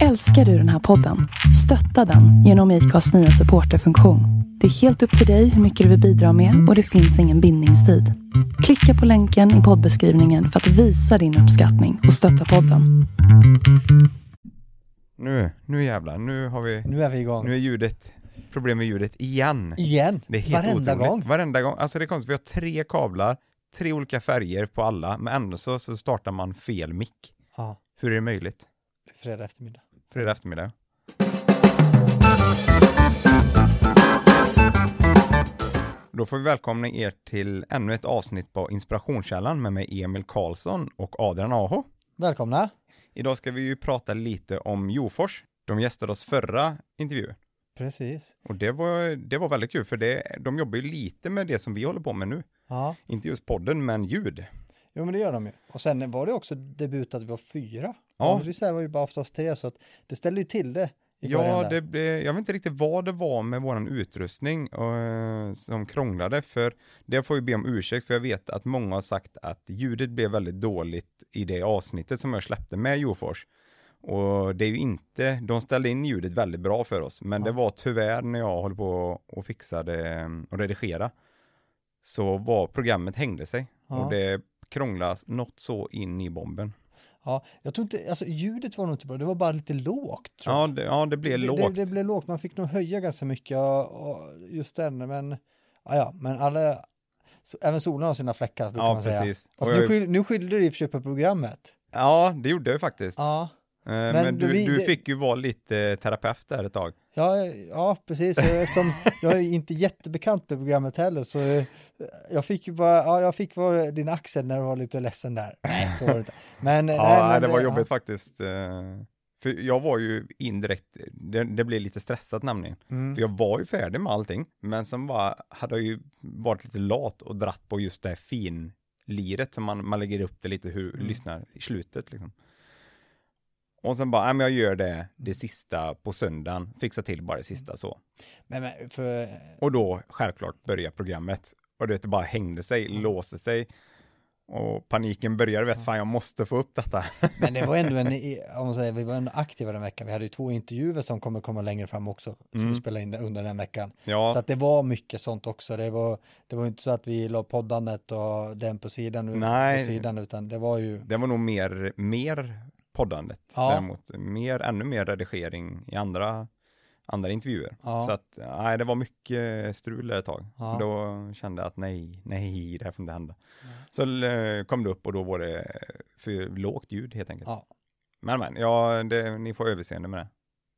Älskar du den här podden? Stötta den genom IKAs nya supporterfunktion. Det är helt upp till dig hur mycket du vill bidra med och det finns ingen bindningstid. Klicka på länken i poddbeskrivningen för att visa din uppskattning och stötta podden. Nu, nu jävlar, nu har vi, Nu är vi igång. nu är ljudet, problem med ljudet igen. Igen. Det är helt Varenda otroligt. gång. Varenda gång. Alltså det är konstigt, vi har tre kablar, tre olika färger på alla, men ändå så, så startar man fel mick. Ja, Hur är det möjligt? Fredag eftermiddag. Fredag eftermiddag. Då får vi välkomna er till ännu ett avsnitt på Inspirationskällan med mig Emil Karlsson och Adrian Aho. Välkomna. Idag ska vi ju prata lite om Jofors. De gästade oss förra intervjun. Precis. Och det var, det var väldigt kul för det, de jobbar ju lite med det som vi håller på med nu. Ja, Inte just podden, men ljud. jo men det gör de ju. Och sen var det också debut att vi var fyra. Ja. Vanligtvis är vi ju bara oftast tre så att det ställer ju till det. Ja, det, blev- jag vet inte riktigt vad det var med våran utrustning eh, som krånglade, för det får jag be om ursäkt, för jag vet att många har sagt att ljudet blev väldigt dåligt i det avsnittet som jag släppte med Jofors. Och det är ju inte, de ställde in ljudet väldigt bra för oss, men det var tyvärr när jag håller på och fixade och redigera, så var programmet hängde sig Ja. och det krånglas något så in i bomben. Ja, jag tror inte, alltså ljudet var nog inte bra, det var bara lite lågt. Tror Ja, det, ja, det blev det, lågt. Det, det blev lågt, man fick nog höja ganska mycket och, just den, men ja, ja, men alla, så, även solen har sina fläckar brukar Ja, man säga. precis. Alltså, Och nu, skyll, nu skyllde du i och för sig på programmet. Ja, det gjorde jag faktiskt. Ja, Eh, Men, du, vi- du fick ju vara lite terapeut där ett tag. Ja, ja, precis. Eftersom jag är inte jättebekant med programmet heller så eh, jag fick ju bara, ja, jag fick vara din axel när du var lite ledsen där. Nej, så var det inte. Men, Ja, nej, men det var ja. jobbigt faktiskt. eh, För jag var ju indirekt, det, det blev lite stressat nämligen. Mm. För jag var ju färdig med allting, men sen bara hade jag ju varit lite lat och dratt på just det här finliret som man, man lägger upp det lite hur Mm. lyssnar i slutet liksom. Och sen bara, nej men jag gör det, det sista på söndagen, fixar till bara det sista så. Men, men för, Och då självklart börjar programmet. Och det bara hängde sig, låste sig. Och paniken började, vet fan jag måste få upp detta. men det var ändå en, om man säger, vi var ändå aktiva den veckan. Vi hade ju två intervjuer som kommer komma längre fram också, som vi spelade in under den veckan. Mm. ja, Så att det var mycket sånt också. Det var, det var inte så att vi la poddandet och den på sidan, Nej. på sidan utan det var ju, det var nog mer, mer poddandet Ja. däremot. Mer, ännu mer redigering i andra, andra intervjuer. Ja. Så att, nej, det var mycket strul där ett tag. Ja. Då kände jag att nej, nej, det här får inte hända. Så eh, kom det upp och då var det för lågt ljud helt enkelt. Men men, ja, det, ni får överseende med det.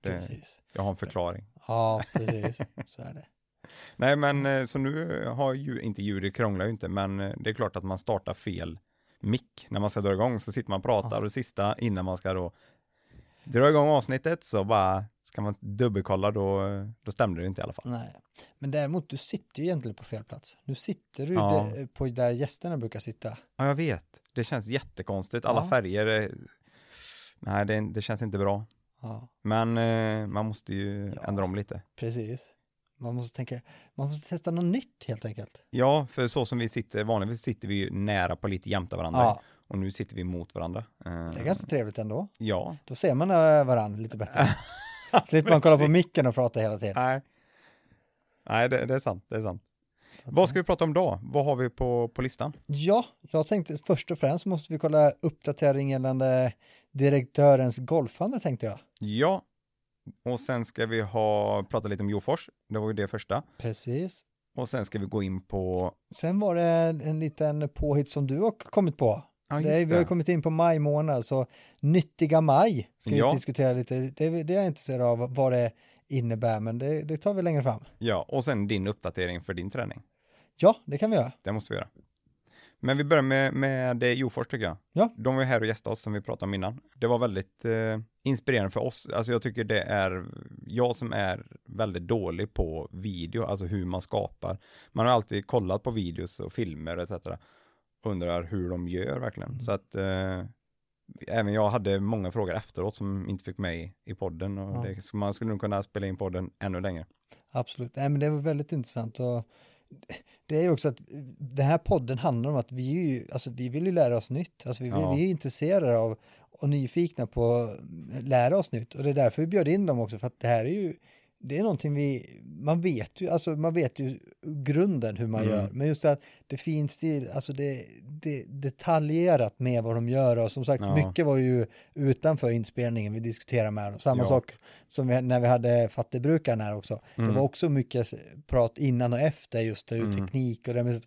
det. precis. Jag har en förklaring. Ja, precis. Så är det. Nej, men eh, så nu har ju inte ljudet krånglar ju inte, men eh, det är klart att man startar fel mick när man ska dra igång, så sitter man och pratar och det sista innan man ska då dra igång avsnittet så bara ska man dubbelkolla då, då stämde det inte i alla fall. Nej, men däremot du sitter ju egentligen på fel plats. Nu sitter du Ja. där, på där gästerna brukar sitta. Ja, jag vet. Det känns jättekonstigt. Alla Ja. färger, nej, det, det känns inte bra. Ja, Men eh, man måste ju ändra om lite. precis. Man måste tänka, man måste testa något nytt helt enkelt. Ja, för så som vi sitter, vanligtvis sitter vi ju nära på lite jämte varandra. Ja, Och nu sitter vi mot varandra. Eh, det är ganska trevligt ändå. Ja, Då ser man äh, varandra lite bättre. Slipper man kolla på micken och prata hela tiden. Nej, Nej det, det är sant. Det är sant. Vad ska vi prata om då? Vad har vi på, på listan? Ja, jag tänkte först och främst måste vi kolla uppdatering gällande direktörens golfande tänkte jag. Ja, och sen ska vi ha prata lite om Jofors. Det var ju det första. Precis. Och sen ska vi gå in på... Sen var det en, en liten påhitt som du har kommit på. Ja, det, just vi har det. kommit in på maj månad, så nyttiga maj ska vi Ja. diskutera lite. Det, det är jag intresserad av vad det innebär, men det, det tar vi längre fram. Ja, och sen din uppdatering för din träning. Ja, det kan vi göra. Det måste vi göra. Men vi börjar med, med det Jofors tycker jag. Ja. De var här och gästade oss som vi pratade om innan. Det var väldigt eh, inspirerande för oss. Alltså jag tycker det är, jag som är väldigt dålig på video, alltså hur man skapar. Man har alltid kollat på videos och filmer etc. Undrar hur de gör verkligen. Så att eh, även jag hade många frågor efteråt som inte fick med i, podden och Ja. det, man skulle nog kunna spela in podden ännu längre. Absolut. Nej, men det var väldigt intressant. Och det är ju också att den här podden handlar om att vi, är ju, alltså, vi vill ju lära oss nytt. Alltså, vi, Ja. vi är intresserade av och nyfikna på att lära oss nytt. Och det är därför vi bjöd in dem också för att det här är ju det är någonting vi, man vet ju, alltså man vet ju grunden hur man Mm. gör, men just att det finns det, alltså det, det detaljerat med vad de gör och som sagt Ja. mycket var ju utanför inspelningen vi diskuterade med dem. Samma Ja. sak som vi, när vi hade fattigbrukaren här också. Mm. Det var också mycket prat innan och efter just det, Mm. teknik och det, men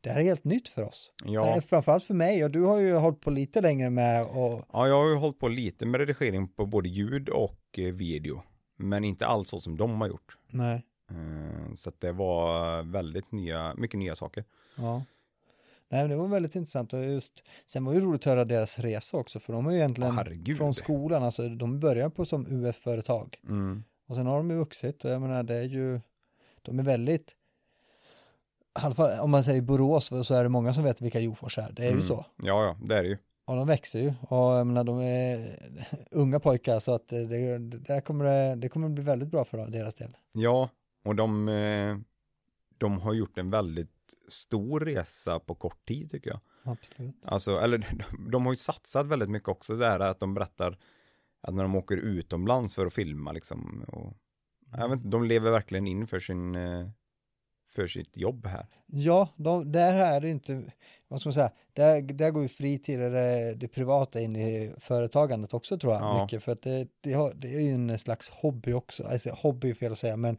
det här är helt nytt för oss. Ja. Eh, Framförallt för mig och du har ju hållit på lite längre med och Ja, jag har ju hållit på lite med redigering på både ljud och eh, video. Men inte alls så som de har gjort. nej, Eh, Så det var väldigt nya, mycket nya saker. ja. Nej, men det var väldigt intressant och just sen var det ju roligt att höra deras resa också för de har ju egentligen herregud. från skolan, alltså de började på som UF-företag Mm. och sen har de ju vuxit och jag menar det är ju, de är väldigt i alla fall om man säger Borås så är det många som vet vilka Jofors är, det är ju Mm. så. Ja, ja, det är det ju. Och de växer ju och jag menar, de är unga pojkar så att det, det, där kommer det, det kommer bli väldigt bra för deras del. Ja, och de, eh, de har gjort en väldigt stor resa på kort tid tycker jag. Absolut. Alltså, eller de, de har ju satsat väldigt mycket också där att de berättar att när de åker utomlands för att filma liksom. Och, jag vet de lever verkligen in för sin eh, för sitt jobb här. Ja, de, där är det inte, vad ska man säga, där, där går ju fritid och det, det privata in i företagandet också tror jag Ja. mycket för att det, det, har, det är ju en slags hobby också, alltså hobby är fel att säga men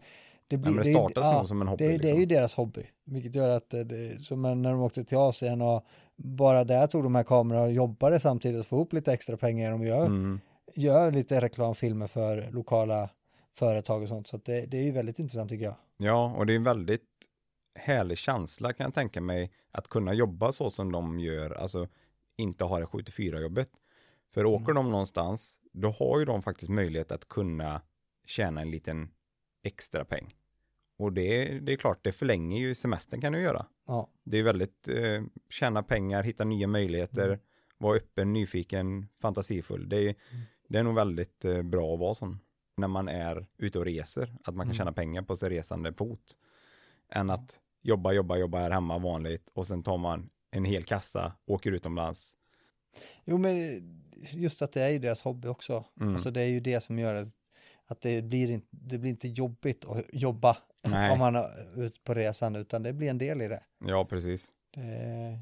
det blir, Ja, men det startas nog som en hobby, Det, det är ju liksom. deras hobby, vilket gör att det- det, som när de åkte till Asien och bara där tog de här kamerorna och jobbade samtidigt och få ihop lite extra pengar att göra, Mm. gör lite reklamfilmer för lokala företag och sånt så det, det är ju väldigt intressant tycker jag. Ja, och det är väldigt härlig känsla kan jag tänka mig att kunna jobba så som de gör, alltså inte ha det 74 jobbet. För åker de någonstans, då har ju de faktiskt möjlighet att kunna tjäna en liten extra peng. Och det, det är klart, det förlänger ju semestern kan du göra. Ja. Det är väldigt, eh, tjäna pengar, hitta nya möjligheter, vara öppen, nyfiken, fantasifull. Det är, det är nog väldigt eh, bra att vara sån när man är ute och reser, att man kan tjäna pengar på sig resande fot. Än att jobba, jobba, jobba här hemma vanligt och sen tar man en hel kassa, åker utomlands. Jo, men just att det är ju deras hobby också. Mm. Alltså det är ju det som gör att, att det, blir inte, det blir inte jobbigt att jobba Nej. om man är ute på resan, utan det blir en del i det. Ja, precis. det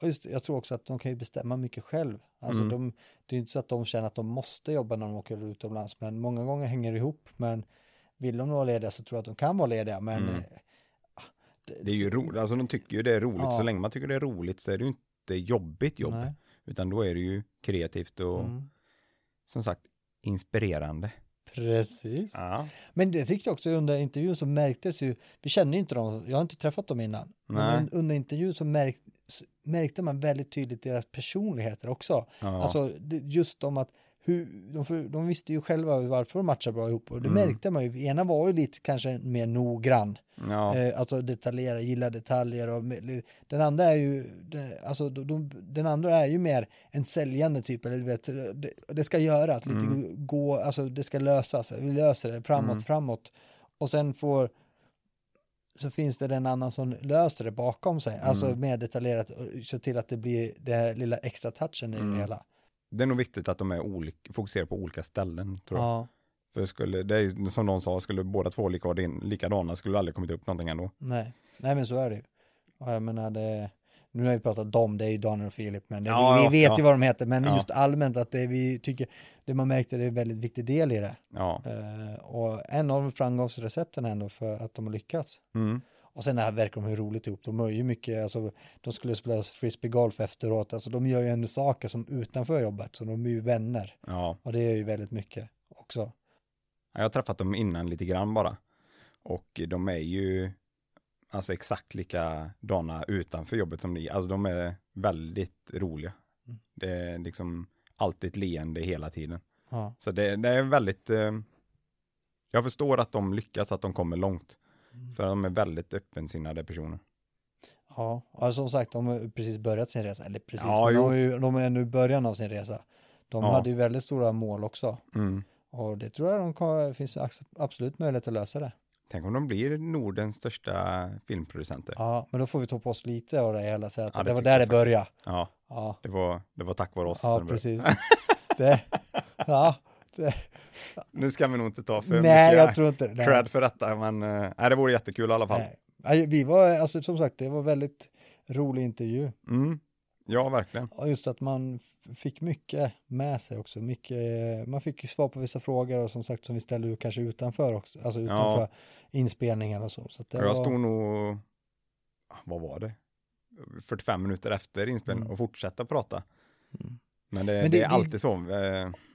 och just, jag tror också att de kan ju bestämma mycket själv. Alltså Mm. de, det är ju inte så att de känner att de måste jobba när de åker utomlands, men många gånger hänger det ihop. Men vill de vara lediga så tror jag att de kan vara lediga, men Mm. Det är ju roligt, alltså de tycker ju det är roligt, Ja. så länge man tycker det är roligt så är det ju inte jobbigt jobb. Nej. Utan då är det ju kreativt och Mm. som sagt inspirerande. Precis. Ja. Men det tyckte jag också under intervjun så märktes ju, vi känner ju inte dem, jag har inte träffat dem innan, men under intervjun så märk, s- märkte man väldigt tydligt deras personligheter också. Ja. Alltså just om att hur, de, för- de visste ju själva varför de matchar bra ihop och det Mm. märkte man ju, ena var ju lite kanske mer noggrann, Ja. eh, alltså detaljerad, gillar detaljer och den andra är ju, alltså de, de, den andra är ju mer en säljande typ, eller du vet, det, det ska göras, lite Mm. gå, alltså det ska lösas, vi löser det, framåt, Mm. framåt. Och sen får, så finns det en annan som löser det bakom sig, alltså Mm. mer detaljerat, se till att det blir det här lilla extra touchen i Mm. det hela. Det är nog viktigt att de är olika, fokuserar på olika ställen tror jag. Ja, För skulle, det är som de sa, skulle båda två lika, likadana skulle det aldrig kommit upp någonting ändå. nej, nej men så är det ju. Och jag menar det, nu har vi pratat om, det är ju Daniel och Filip, men det, Ja, vi, vi vet ja. ju vad de heter, men Ja. just allmänt att det vi tycker, det man märkte det är en väldigt viktig del i det. Ja. Eh, och en av framgångsrecepten ändå för att de har lyckats. Mm. Och sen här verkar de ha roligt ihop, de har ju mycket, alltså de skulle spela frisbeegolf efteråt, alltså de gör ju ändå saker som utanför jobbet, så de är ju vänner. ja. Och det är ju väldigt mycket också. Jag har träffat dem innan lite grann bara. Och de är ju alltså exakt likadana utanför jobbet som ni. Alltså de är väldigt roliga. Mm. Det är liksom alltid ett leende hela tiden. Ja, Så det, det är väldigt, eh, jag förstår att de lyckas, att de kommer långt. Mm. För de är väldigt öppensinnade personer. ja. och som sagt, de har precis börjat sin resa, eller precis, Ja, de, ju, de är nu i början av sin resa. De Ja. hade ju väldigt stora mål också. Mm. Och det tror jag de kan, finns absolut möjlighet att lösa det. Tänk om de blir Nordens största filmproducenter. Ja, men då får vi ta på oss lite av det hela, så att Ja, det det var där det började. Ja, Ja, det var, det var tack vare oss. ja precis. Det, ja, Nu ska vi nog inte ta för nej, mycket jag tror inte det. cred för detta, men eh, nej, det vore jättekul i alla fall. Nej. Nej, Vi var, alltså som sagt, det var väldigt rolig intervju. Mm. Ja, verkligen. Och just att man fick mycket med sig också. Mycket, man fick svar på vissa frågor och som sagt som vi ställde kanske utanför också. Alltså utanför inspelningar och så. så jag var, stod nog, vad var det? 45 minuter efter inspelningen Mm. och fortsätta prata. Mm. Men det, Men det, det- är alltid så.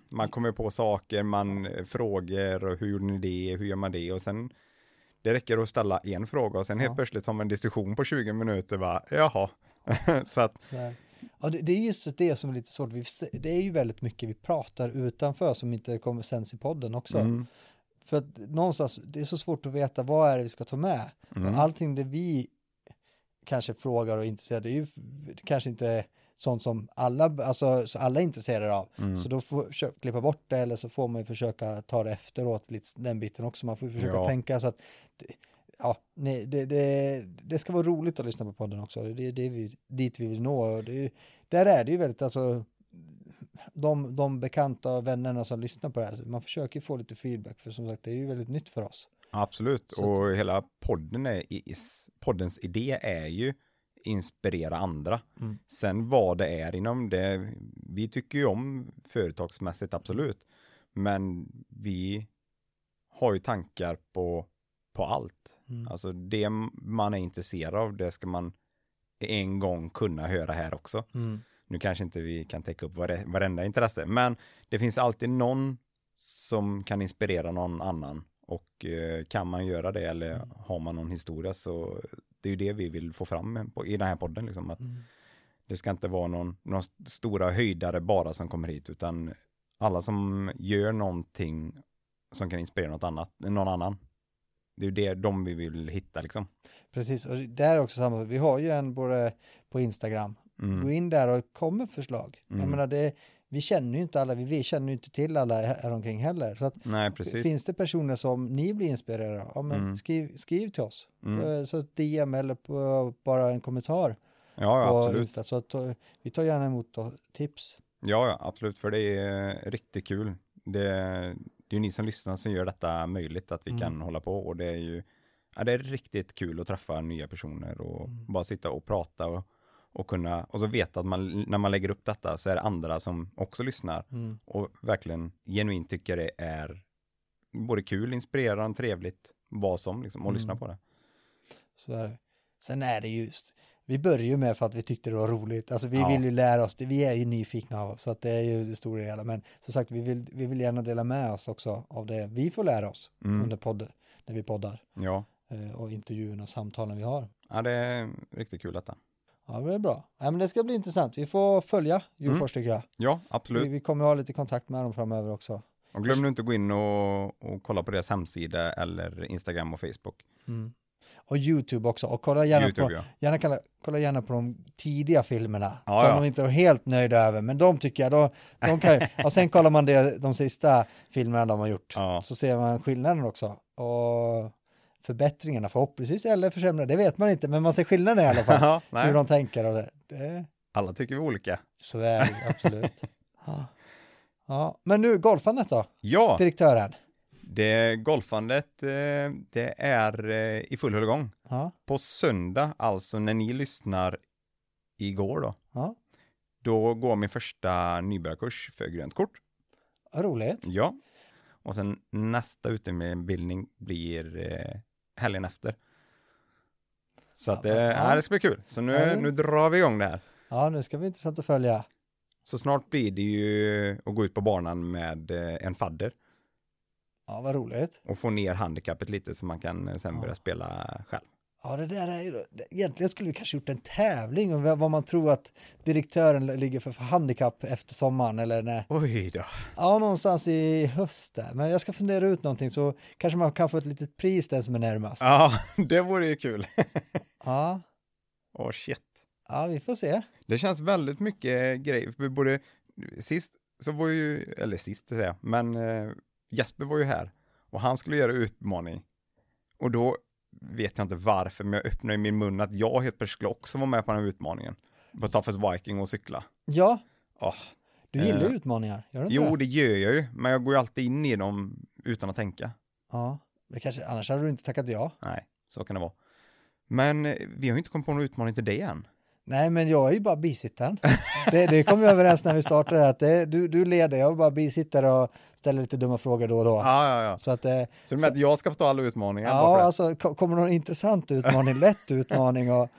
Man kommer på saker, man eh, frågar och hur gjorde ni det, hur gör man det och sen det räcker att ställa en fråga och sen helt Ja. plötsligt har man en diskussion på 20 minuter bara, jaha. så att, Så. Ja, det, det är just det som är lite svårt. Vi, det är ju väldigt mycket vi pratar utanför som inte kommer sänds i podden också. mm, För att någonstans, det är så svårt att veta vad är det vi ska ta med. mm, allting det vi kanske frågar och är intresserade, det är ju kanske inte sånt som alla, alltså, så alla är intresserade av. mm. Så då får man klippa bort det eller så får man ju försöka ta det efteråt, lite, den biten också. Man får försöka Ja. tänka så att ja, nej, det, det, det ska vara roligt att lyssna på podden också. Det är det vi, dit vi vill nå. Det är, där är det ju väldigt, alltså de, de bekanta och vännerna som lyssnar på det här, man försöker få lite feedback för som sagt det är ju väldigt nytt för oss. Absolut, Så att- och hela podden är, poddens idé är ju inspirera andra. Mm. Sen vad det är inom det, vi tycker ju om företagsmässigt absolut, men vi har ju tankar på, på allt. Mm. Alltså det man är intresserad av, det ska man en gång kunna höra här också. Mm. Nu kanske inte vi kan täcka upp vare- varenda intresse, men det finns alltid någon som kan inspirera någon annan och eh, kan man göra det eller Mm. har man någon historia så det är ju det vi vill få fram i den här podden liksom att Mm. det ska inte vara någon, någon stora höjdare bara som kommer hit utan alla som gör någonting som kan inspirera något annat, någon annan. Det är ju det de vi vill hitta liksom. Precis, och det är också samma, vi har ju en både på Instagram, gå Mm. in där och kom med förslag. Jag Mm. menar det, vi känner ju inte alla, vi, vi känner ju inte till alla här omkring heller. Så att, Nej, finns det personer som ni blir inspirerade av, ja, men Mm. skriv, skriv till oss. Mm. Eh, Så DM eller på, bara en kommentar Ja, ja, absolut. Insta. Så att, eh, vi tar gärna emot tips. Ja, ja, absolut, för det är riktigt kul. Det, det är ju ni som lyssnar som gör detta möjligt, att vi Mm. kan hålla på och det är ju, ja, det är riktigt kul att träffa nya personer och Mm. bara sitta och prata och, och kunna, och så veta att man, när man lägger upp detta så är det andra som också lyssnar Mm. och verkligen genuint tycker det är både kul, inspirerande, trevligt, vad som liksom, och Mm. lyssna på det. Så är det. Sen är det just, vi började ju med för att vi tyckte det var roligt. Alltså vi Ja. vill ju lära oss, det, vi är ju nyfikna av oss, så att det är ju det stora hela. Men som sagt, vi vill, vi vill gärna dela med oss också av det vi får lära oss Mm. under podd, när vi poddar Ja. eh, och intervjuerna och samtalen vi har. ja, det är riktigt kul detta. Ja, det är bra. Ja, men det ska bli intressant. Vi får följa Djurfors tycker jag. Ja, Vi, absolut. vi kommer ha lite kontakt med dem framöver också. Och glöm nu inte att gå in och, och kolla på deras hemsida eller Instagram och Facebook. Mm. Och YouTube också. Och kolla gärna, YouTube, på, ja. gärna kolla, kolla gärna på de tidiga filmerna. Ja, som ja. de inte är helt nöjda över. Men de tycker jag, de, de kan, och sen kollar man det, de sista filmerna de har gjort. Så ser man skillnaden också. Och förbättringarna förhoppningsvis, eller försämringar, det vet man inte. Men man ser skillnaden i alla fall. Ja, hur de tänker och det. det Alla tycker vi olika. så är det absolut. Ja. ja. Men nu golfandet då, Ja, direktören. det golfandet, eh, det är eh, i full igång. Ja, På söndag, alltså när ni lyssnar igår då, ja. då går min första nybörjarkurs för grönt kort. Roligt. Ja. Och sen nästa utbildning blir eh, helgen efter. Så att det, ja. det ska bli kul. Så nu, nu drar vi igång det här. Ja, nu ska bli intressant att följa. Så snart blir det ju att gå ut på banan med eh, en fadder Ja, vad roligt. och få ner handikappet lite så man kan eh, sen Ja. börja spela själv. Ja, det där är ju, egentligen skulle vi kanske gjort en tävling om vad man tror att direktören ligger för, för handikapp efter sommaren eller när, Oj då. ja, någonstans i höst där. Men jag ska fundera ut någonting så kanske man kan få ett litet pris den som är närmast. Ja, det vore ju kul. Ja, Åh shit. ja vi får se. Det känns väldigt mycket grejer. Både sist så var ju, eller sist säger jag, men eh, Jesper var ju här och han skulle göra utmaning. Och då vet jag inte varför, men jag öppnade min mun att jag helt plötsligt skulle också vara med på den här utmaningen. På Toughest Viking och cykla. Ja, Åh, Du gillar Eh, ju utmaningar, gör du inte Jo, det? det gör jag ju, men jag går ju alltid in i dem utan att tänka. Ja, det kanske, annars hade du inte tackat ja. Nej, så kan det vara. Men eh, vi har ju inte kommit på någon utmaning till det än. Nej, men jag är ju bara bisittaren. Det, det kom vi överens när vi startade, att det, du, du leder, jag är bara bisittare och ställer lite dumma frågor då och då. Ja, ja, ja. Så att, eh, Så du menar att jag ska få ta alla utmaningar? ja, det? alltså ko- kommer någon intressant utmaning, lätt utmaning och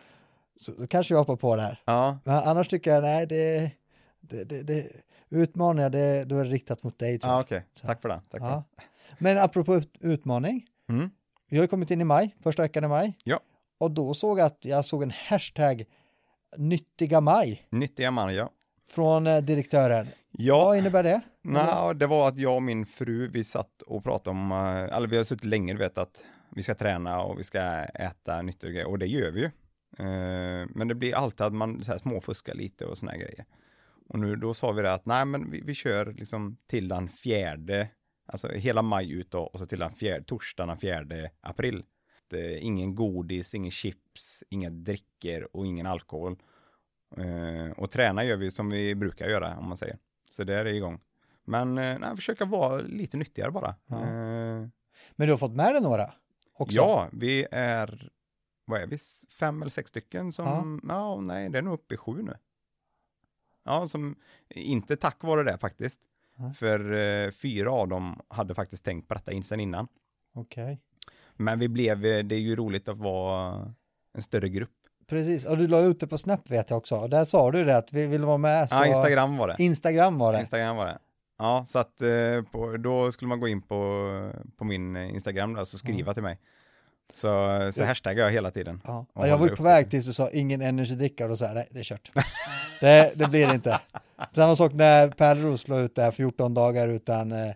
så, så kanske jag hoppar på där. Ja, Men annars tycker jag, nej, det, det, det, det utmaningar, det, då är det riktat mot dig tror ja jag. okej. Tack för det. Tack för Ja. Men apropå ut, utmaning, det. Mm. vi har ju kommit in i maj, första veckan i maj. Ja. Och då såg jag att jag såg en hashtag nyttiga maj Nyttiga man, ja. från eh, direktören. Ja, Vad innebär det? Nå, det var att jag och min fru, vi satt och pratade om, eh, eller vi har suttit länge, du vet att vi ska träna och vi ska äta nyttiga grejer och det gör vi ju. Eh, Men det blir alltid att man så här småfuskar lite och såna här grejer. Och nu då sa vi det att nej men vi, vi kör liksom till den fjärde, alltså hela maj ut då och så till den fjärde, torsdagen den fjärde april. Det, ingen godis, ingen chips, inga dricker och ingen alkohol. Eh, och träna gör vi som vi brukar göra om man säger. Så det är igång. Men eh, nej, försöka vara lite nyttigare bara. Ja. Eh, Men du har fått med dig några? Också. ja, vi är, vad är vi, fem eller sex stycken som, ja. nej, det är nog uppe i sju nu. Ja, som, inte tack vare det faktiskt. Ja. För eh, fyra av dem hade faktiskt tänkt på detta in sen innan. Okej. Men vi blev, eh, det är ju roligt att vara en större grupp. Precis, och du la ut det på Snap vet jag också. Och där sa du det att vi vill vara med. Så... Ja, Instagram var det. Instagram var det. Instagram var det. Ja, så att eh, på, då skulle man gå in på, på min eh, Instagram där, så skriva till mig. Så, så hashtaggar jag hela tiden. Ja. Jag var ju på väg tills du sa ingen energidricka och då sa jag nej det är kört. det, det blir det inte. Samma sak när Pärleros la ut det här 14 dagar utan eh,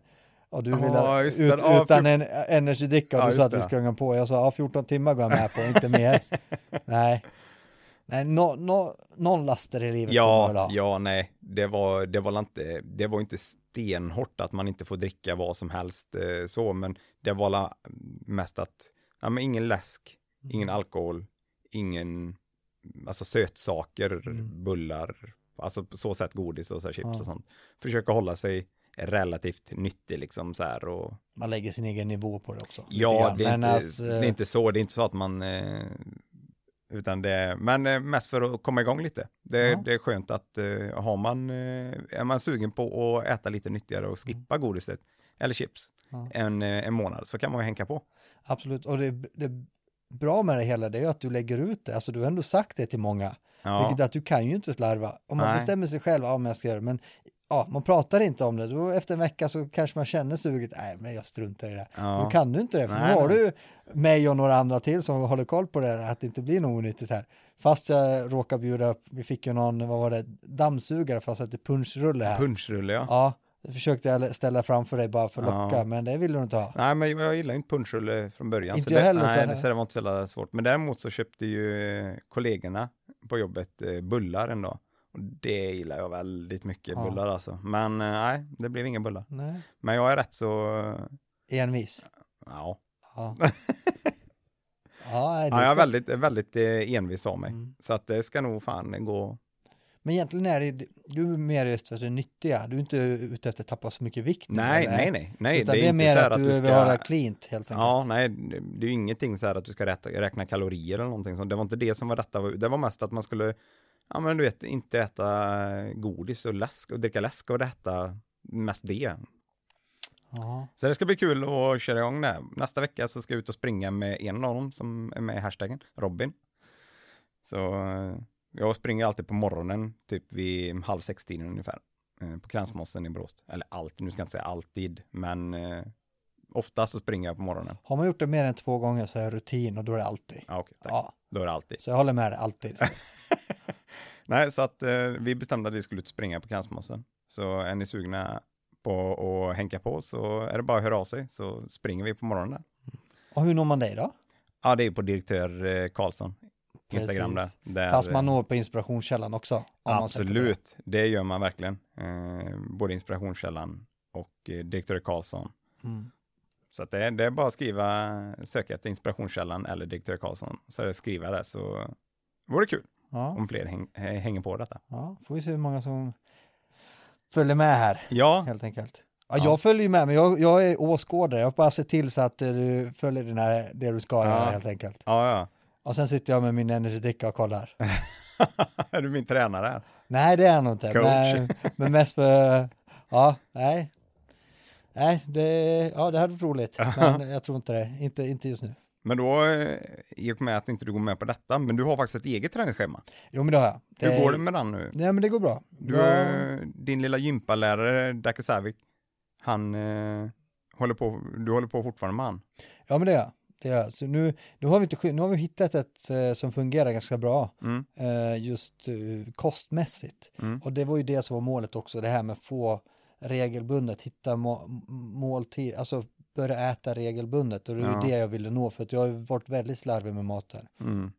och du ville det. ut, Ja, utan en energidricka och Ja, du sa att vi skulle hänga på. Jag sa ja 14 timmar går jag med på, inte mer. nej. Nej, no, no, någon laster i livet Ja, ja, nej, det var, det var inte, det var inte stenhårt att man inte får dricka vad som helst eh, så, men det var la- mest att, ja men ingen läsk, ingen Mm. alkohol, ingen, alltså sötsaker, Mm. bullar, alltså på så sätt godis och så chips Ja. och sånt. Försöka hålla sig relativt nyttig liksom så här och Man lägger sin egen nivå på det också. Ja, det är, inte, alltså, det är inte så, det är inte så att man eh, utan det, men eh, mest för att komma igång lite. Det, Ja. det är skönt att eh, har man, är man sugen på att äta lite nyttigare och skippa godiset eller chips Ja. en, en månad så kan man ju hänga på. Absolut, och det, det bra med det hela det är att du lägger ut det, alltså du har ändå sagt det till många, Ja, vilket att du kan ju inte slarva. Om man Nej. bestämmer sig själv, ja men jag ska göra det, men ja, man pratar inte om det, då efter en vecka så kanske man känner suget, nej men jag struntar i det. Ja. Då kan du inte det, för Nej, nu har nej. du mig och några andra till som håller koll på det, att det inte blir något onyttigt här. Fast jag råkar bjuda upp, vi fick ju någon, vad var det, dammsugare fast att det är punschrulle här. punschrulle ja. Ja, det försökte jag ställa framför dig bara för att Ja. locka, men det vill du inte ha. Nej, men jag gillar inte punschrulle från början. Inte så jag det, heller, Nej, så det var inte så svårt. Men däremot så köpte ju kollegorna på jobbet eh, bullar en dag. Och det gillar jag väldigt mycket, Ja. bullar alltså. Men eh, nej, det blev inga bullar. Nej. Men jag är rätt så, Envis. ja. Ja. ja, det ja jag är ska- väldigt, väldigt eh, envis av mig. Mm. Så att det ska nog fan gå. Men egentligen är det, du är mer just för att du är nyttiga, du är inte ute efter att tappa så mycket vikt. Nej, eller? nej, nej. nej Utan det är, inte mer så här att du du vill ska- hålla cleant helt enkelt. Ja, nej, det är ju ingenting så här att du ska räkna kalorier eller någonting sånt. Det var inte det som var detta. Det var mest att man skulle, ja men du vet, inte äta godis och läsk och dricka läsk och äta mest det. Ja. Så det ska bli kul att köra igång det. Nästa vecka så ska jag ut och springa med en av dem som är med i hashtaggen, Robin. Så eh, jag springer alltid på morgonen, typ vid halv sex-tiden ungefär. eh, På Kransmossen i Borås. Eller alltid, nu ska jag inte säga alltid, men eh, ofta så springer jag på morgonen. Har man gjort det mer än två gånger så är det rutin och då är det alltid. Ja, okej, tack. Ja, Då är det alltid. så jag håller med dig alltid. Nej, så att eh, vi bestämde att vi skulle ut och springa på Kransmossen. Så är ni sugna på att hänga på så är det bara att höra av sig så springer vi på morgonen. Och hur når man dig då? Ja, det är på direktör eh, Karlsson. Instagram där. Där Fast man når på inspirationskällan också. på det. Absolut, det gör man verkligen. Eh, både inspirationskällan och eh, direktör Karlsson. Mm. Så att det, är, det är bara att skriva, söka efter inspirationskällan eller direktör Karlsson. Så är det skriva det så vore kul Ja, om fler häng, hänger på detta. ja, får vi se hur många som följer med här Ja, helt enkelt. Ja, Jag följer med, men jag, jag är åskådare. Jag bara ser till så att eh, du följer den här, det du ska Ja. göra helt enkelt. ja, ja. Och sen sitter jag med min energidricka och kollar. är du min tränare här? Nej, det är han nog inte. Coach. Men, men mest för, ja, nej. Nej, det, ja, det hade varit roligt. Men jag tror inte det. Inte, inte just nu. Men då, eh, i och med att inte du går med på detta, men du har faktiskt ett eget träningsschema. Jo, men det har jag. Hur går det med den nu? Nej, men det går bra. Du, jag, eh, din lilla gympalärare, Dacke Savik, han eh, håller på, du håller på fortfarande med han? ja, men det gör jag. Det gör jag. Så nu, nu, har vi inte, nu har vi hittat ett eh, som fungerar ganska bra. Mm. eh, just kostmässigt. Mm. Och det var ju det som var målet också, det här med få regelbundet, hitta må, måltid, alltså börja äta regelbundet och det är Ja. det jag ville nå för att jag har varit väldigt slarvig med maten. Mm.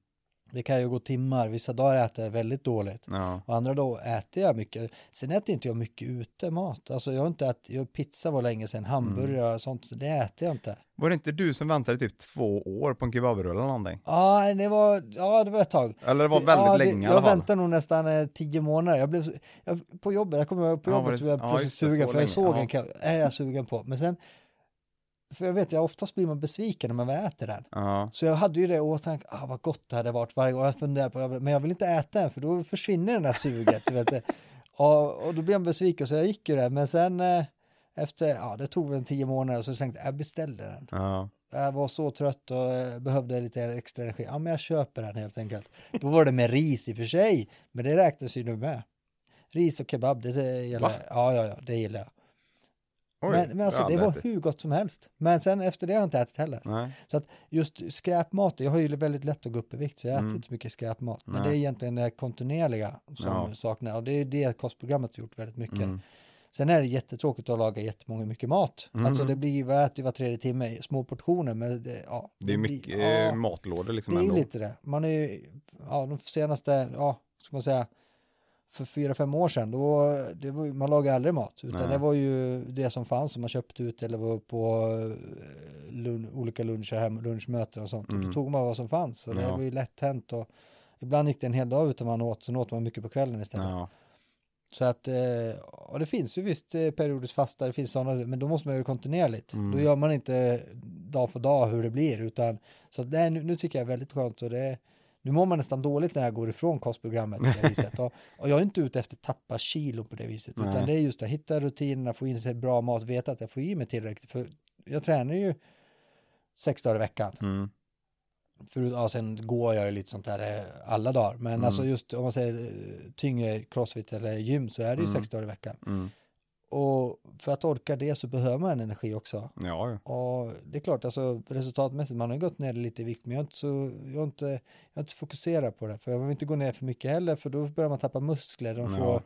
Det kan ju gå timmar, vissa dagar äter jag väldigt dåligt Ja. och andra dagar äter jag mycket. Sen äter inte jag mycket ute mat, alltså jag har inte ätit, jag, pizza var länge sedan, hamburgare och sånt, så det äter jag inte. Var det inte du som väntade typ två år på en kebabrulle eller någonting? Ja, det var, ja, det var ett tag. Eller det var väldigt ja, länge i jag alla fall. väntade nog nästan eh, tio månader. Jag blev, jag, på jobbet, jag kommer ihåg på Ja, jobbet var det- så jag ja, plötsligt det, sugen för jag länge, såg ja. en kebab, är jag sugen på. Men sen, för jag vet, jag oftast blir man besviken när man väl äter den. Ja. Så jag hade ju det i åtanke, ah, vad gott det hade varit varje gång. Jag funderade på, men jag vill inte äta den för då försvinner den där suget. vet. det. Och, och då blev jag besviken så jag gick ju där. Men sen eh, efter, ja det tog väl tio månader så tänkte jag, jag beställde den. Ja. Jag var så trött och eh, behövde lite extra energi. Ja, men jag köper den helt enkelt. Då var det med ris i och för sig, men det räknas ju nu med. Ris och kebab, det, det gillar jag. Ja, ja, ja, det gillar jag. Oj, men, men alltså, det var ätit. hur gott som helst. Men sen efter det har jag inte ätit heller. Nej. Så att just skräpmat, jag har ju väldigt lätt att gå upp i vikt så jag äter Mm. inte så mycket skräpmat. Men Nej. det är egentligen det kontinuerliga som Ja. saknar och det är det kostprogrammet har gjort väldigt mycket. Mm. Sen är det jättetråkigt att laga jättemånga mycket mat. Mm. Alltså det blir, vad äter var tredje timme, små portioner men det, ja. Det är blir- mycket ja, eh, matlådor liksom det är ändå. lite det. Man är ju, ja de senaste, ja, ska man säga, för fyra, fem år sedan, då, var, man lagade aldrig mat, utan Nej. det var ju det som fanns som man köpte ut eller var på eh, lun, olika luncher, hem, lunchmöten och sånt. Och Mm. då tog man vad som fanns och det Ja. var ju lätt hänt och ibland gick det en hel dag utan man åt, så åt man mycket på kvällen istället. Ja. Så att, eh, och det finns ju visst eh, periodiskt fasta, det finns sådana, men då måste man göra det kontinuerligt. Mm. Då gör man inte dag för dag hur det blir, utan så att det, är- nu, nu tycker jag är väldigt skönt och det, nu mår man nästan dåligt när jag går ifrån kostprogrammet på det viset. Och, och jag är inte ute efter att tappa kilo på det viset, Nej. utan det är just att hitta rutinerna, få in sig bra mat, veta att jag får i mig tillräckligt, för jag tränar ju sex dagar i veckan. Mm. För, ja, sen går jag ju lite sånt där eh, alla dagar. Men Mm. alltså just om man säger eh, tyngre crossfit eller gym så är det ju Mm. sex dagar i veckan. Och för att orka det så behöver man energi också. Ja, ja. Och det är klart, alltså resultatmässigt, man har gått ner lite i vikt, men jag är inte så, jag inte, jag inte så fokuserad på det. För jag vill inte gå ner för mycket heller, för då börjar man tappa muskler, de Ja.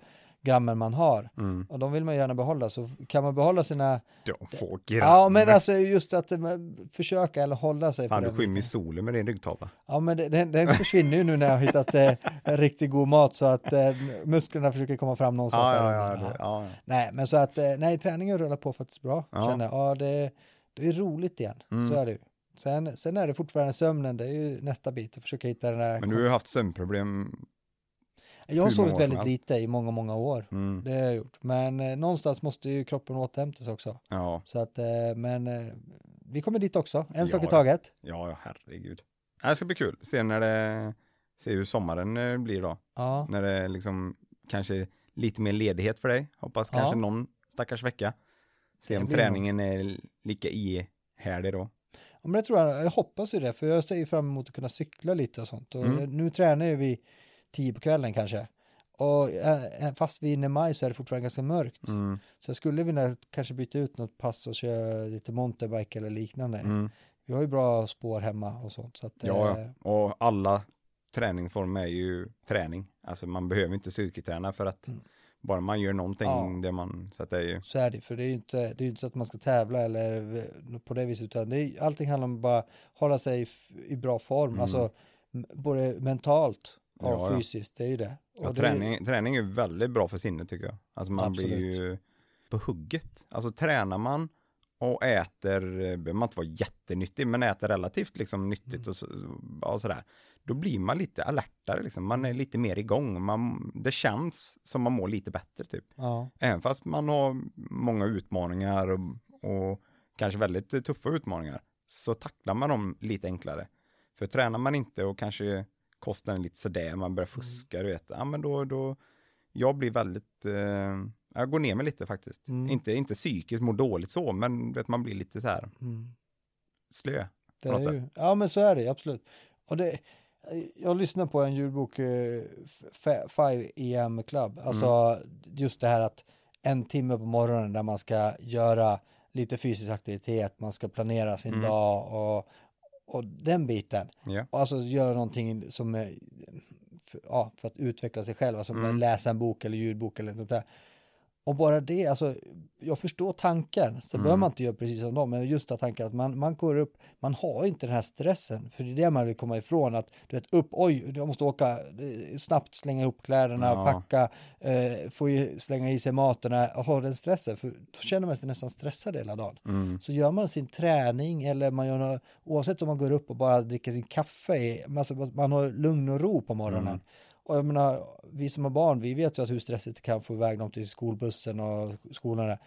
Grammen man har. Mm. Och de vill man gärna behålla, så kan man behålla sina, De får ja men alltså just att eh, försöka eller hålla sig Fan, på du skymmer solen med din ryggtavla. Ja, men den, den försvinner ju nu när jag har hittat eh, riktigt god mat så att eh, musklerna försöker komma fram någonstans. Ja, ja, ja, det, ja. Nej, men så att eh, nej, träningen rullar på faktiskt bra. Ja. Känner jag. Ja, det, det är roligt igen. Mm. Så är det ju. Sen, sen är det fortfarande sömnen, det är ju nästa bit att försöka hitta den där. Men du har ju haft sömnproblem. Jag har sovit väldigt lite i många, många år. Mm. Det har jag gjort. Men eh, någonstans måste ju kroppen återhämta sig också. Ja, Så att, eh, men eh, vi kommer dit också. En Ja, sak i taget. ja, ja, herregud. Det ska bli kul. Se när det, se hur sommaren eh, blir då. Ja. När det liksom kanske lite mer ledighet för dig. Hoppas Ja. kanske någon stackars vecka. Se om träningen är lika ihärdig då. Ja, men det tror jag, jag hoppas ju det, för jag ser ju fram emot att kunna cykla lite och sånt. Och Mm. Nu tränar ju vi tio på kvällen kanske. Och eh, fast vi är inne i maj så är det fortfarande ganska mörkt. Mm. Så jag skulle vilja kanske byta ut något pass och köra lite mountainbike eller liknande. Mm. Vi har ju bra spår hemma och sånt. Så att, Ja, eh, och alla träningsformer är ju träning. Alltså man behöver inte styrketräna för att Mm. bara man gör någonting Ja. det man, så att det är ju, Så är det, för det är ju inte, det är ju inte så att man ska tävla eller eh, på det viset, utan det är, allting handlar om bara hålla sig i bra form, Mm. alltså både mentalt Ja, ja. fysiskt, det är ju det. ja, det är- träning, träning är väldigt bra för sinnet tycker jag. Alltså man blir Absolut. ju på hugget. Alltså tränar man och äter, eh, behöver man inte vara jättenyttig, men äter relativt liksom nyttigt och, så, och sådär, då blir man lite alertare liksom. Man är lite mer igång. Man, det känns som man mår lite bättre typ. Ja. Även fast man har många utmaningar och, och kanske väldigt tuffa utmaningar så tacklar man dem lite enklare. För tränar man inte och kanske är lite sådär, man börjar fuska, du vet, ja men då, då, jag blir väldigt, eh, jag går ner mig lite faktiskt. Mm. Inte, inte psykiskt, mår dåligt så, men vet, man blir lite så här Mm. slö. Det är ju, ja men så är det absolut. Och det, jag lyssnar på en ljudbok, eh, F- Five EM Club, alltså Mm. just det här att en timme på morgonen där man ska göra lite fysisk aktivitet, man ska planera sin Mm. dag och, och den biten. Ja. Och alltså göra någonting som är, för, ja, för att utveckla sig själv, alltså Mm. läsa en bok eller ljudbok eller något där. Och bara det, alltså, jag förstår tanken, så Mm. behöver man inte göra precis som dem, men just att tanken att man, man går upp, man har inte den här stressen, för det är det man vill komma ifrån, att du vet upp, oj, jag måste åka, eh, snabbt slänga ihop kläderna, Ja. packa, eh, få i, slänga i sig maten, och ha den stressen, för då känner man sig nästan stressad hela dagen. Mm. Så gör man sin träning eller man gör något, oavsett om man går upp och bara dricker sin kaffe, alltså man har lugn och ro på morgonen. Mm. Och jag menar, vi som har barn, vi vet ju att hur stressigt det kan få iväg dem till skolbussen och skolan. där.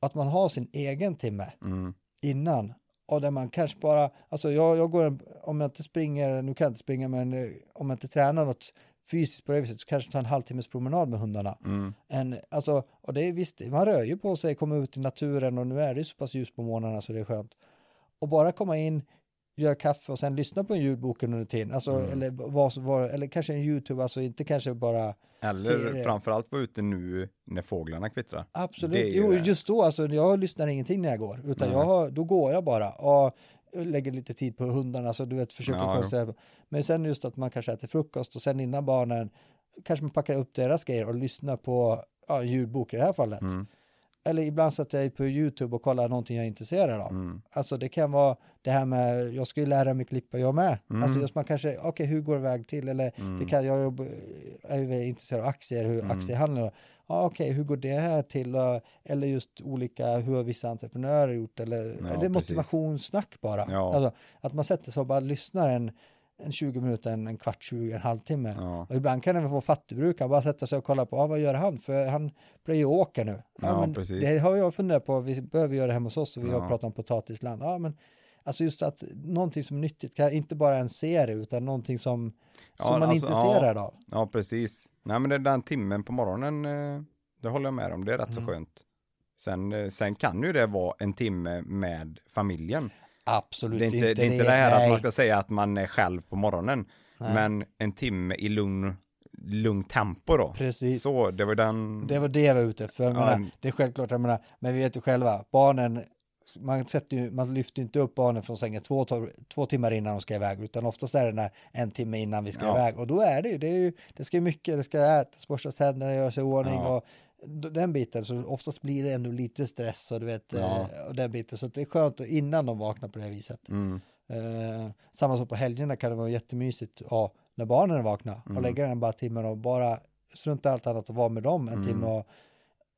Att man har sin egen timme Mm. innan och där man kanske bara, alltså jag, jag går, en, om jag inte springer, nu kan jag inte springa, men eh, om jag inte tränar något fysiskt på det viset så kanske ta en halvtimmes promenad med hundarna. Mm. En, alltså, och det är visst, man rör ju på sig, kommer ut i naturen och nu är det ju så pass ljus på morgnarna så det är skönt. Och bara komma in, göra kaffe och sen lyssna på en ljudbok under tiden, alltså, Mm. eller, vad, var, eller kanske en YouTube, alltså inte kanske bara Eller Serier. framförallt vara ute nu när fåglarna kvittrar. Absolut, jo det. just då, alltså jag lyssnar ingenting när jag går, utan jag har, då går jag bara och lägger lite tid på hundarna, så du vet, försöker Ja, koncentrera Men sen just att man kanske äter frukost och sen innan barnen, kanske man packar upp deras grejer och lyssnar på ja, ljudbok i det här fallet. Mm. Eller ibland sätter jag på YouTube och kollar någonting jag är intresserad av. Mm. Alltså det kan vara det här med, jag ska ju lära mig klippa jag med. Mm. Alltså just man kanske, okej hur går det väg till? Eller Mm. det kan, jag är ju intresserad av aktier, hur Mm. aktiehandlar. Ja okej, hur går det här till? Eller just olika, hur har vissa entreprenörer gjort? Eller, Ja, precis. motivationssnack bara. Ja. Alltså, att man sätter sig och bara lyssnar en, en 20 minuter, en, en kvart, 20, en halvtimme. Ja. Och ibland kan det vara fattigbrukare, bara sätta sig och kolla på, ah, vad gör han? För han blir ju åka nu. Ja, men precis. Det har jag funderat på, vi behöver göra det hemma hos oss och vi har Ja. pratat om potatisland. Ja, men alltså just att någonting som är nyttigt, inte bara en serie utan någonting som, Ja, som man är alltså, intresserad av. Ja, precis. Nej, men är den timmen på morgonen, eh, det håller jag med om. Det är rätt Mm. så skönt. Sen, eh, sen kan ju det vara en timme med familjen. Absolut Det är inte det, är inte det här nej. att man ska säga att man är själv på morgonen. Nej. Men en timme i lugn, lugn tempo då. Precis. Så, det var den... Det var det jag var ute efter. Jag Ja, menar, en- det är självklart, jag menar, men vi vet ju själva, barnen, man, sätter ju, man lyfter inte upp barnen från sängen två, två timmar innan de ska iväg, utan oftast är det när en timme innan vi ska Ja. iväg. Och då är det ju, det, är ju, det ska ju mycket, det ska ätas, borstas tänderna, göra sig i ordning Ja. och den biten, så oftast blir det ändå lite stress och du vet, Ja. eh, och den biten, så det är skönt att- innan de vaknar på det viset. Mm, Eh, samma sak på helgerna kan det vara jättemysigt ja, när barnen är vakna och Mm. lägga den bara timmen och bara strunta allt annat och vara med dem en Mm. timme och,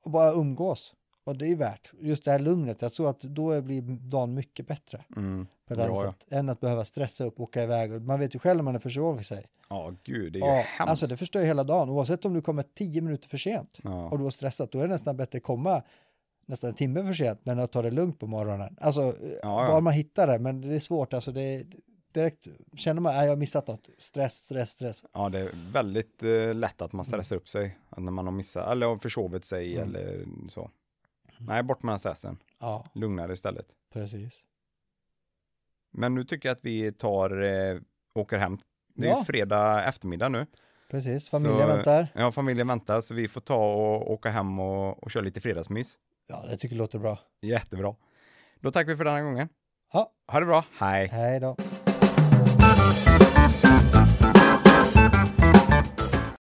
och bara umgås. Och det är värt, just det här lugnet, jag tror att då blir dagen mycket bättre mm. på ett annat ja. sätt än att behöva stressa upp och åka iväg. Man vet ju själv när man är för sig. ja, gud, det är ju Ja, hemskt. alltså det förstör ju hela dagen, oavsett om du kommer tio minuter för sent ja. och du har stressat, då är det nästan bättre att komma nästan en timme för sent men att ta det lugnt på morgonen. Alltså, Ja, ja. bara man hittar det, men det är svårt, alltså det är direkt, känner man, jag har missat något, stress, stress, stress. ja, det är väldigt eh, lätt att man stressar upp sig. När man har missat, eller har försovit sig Mm. eller så. Nej, bort med den stressen. Ja, Lugnare istället. precis. Men nu tycker jag att vi tar, eh, åker hem. Det är Ja. fredag eftermiddag nu. Precis, familjen Så- väntar. Ja, familjen väntar så vi får ta och åka hem och, och köra lite fredagsmys. Ja, det tycker jag låter bra. Jättebra. Då tackar vi för den här gången. Ja, Ha det bra. Hej. hej då.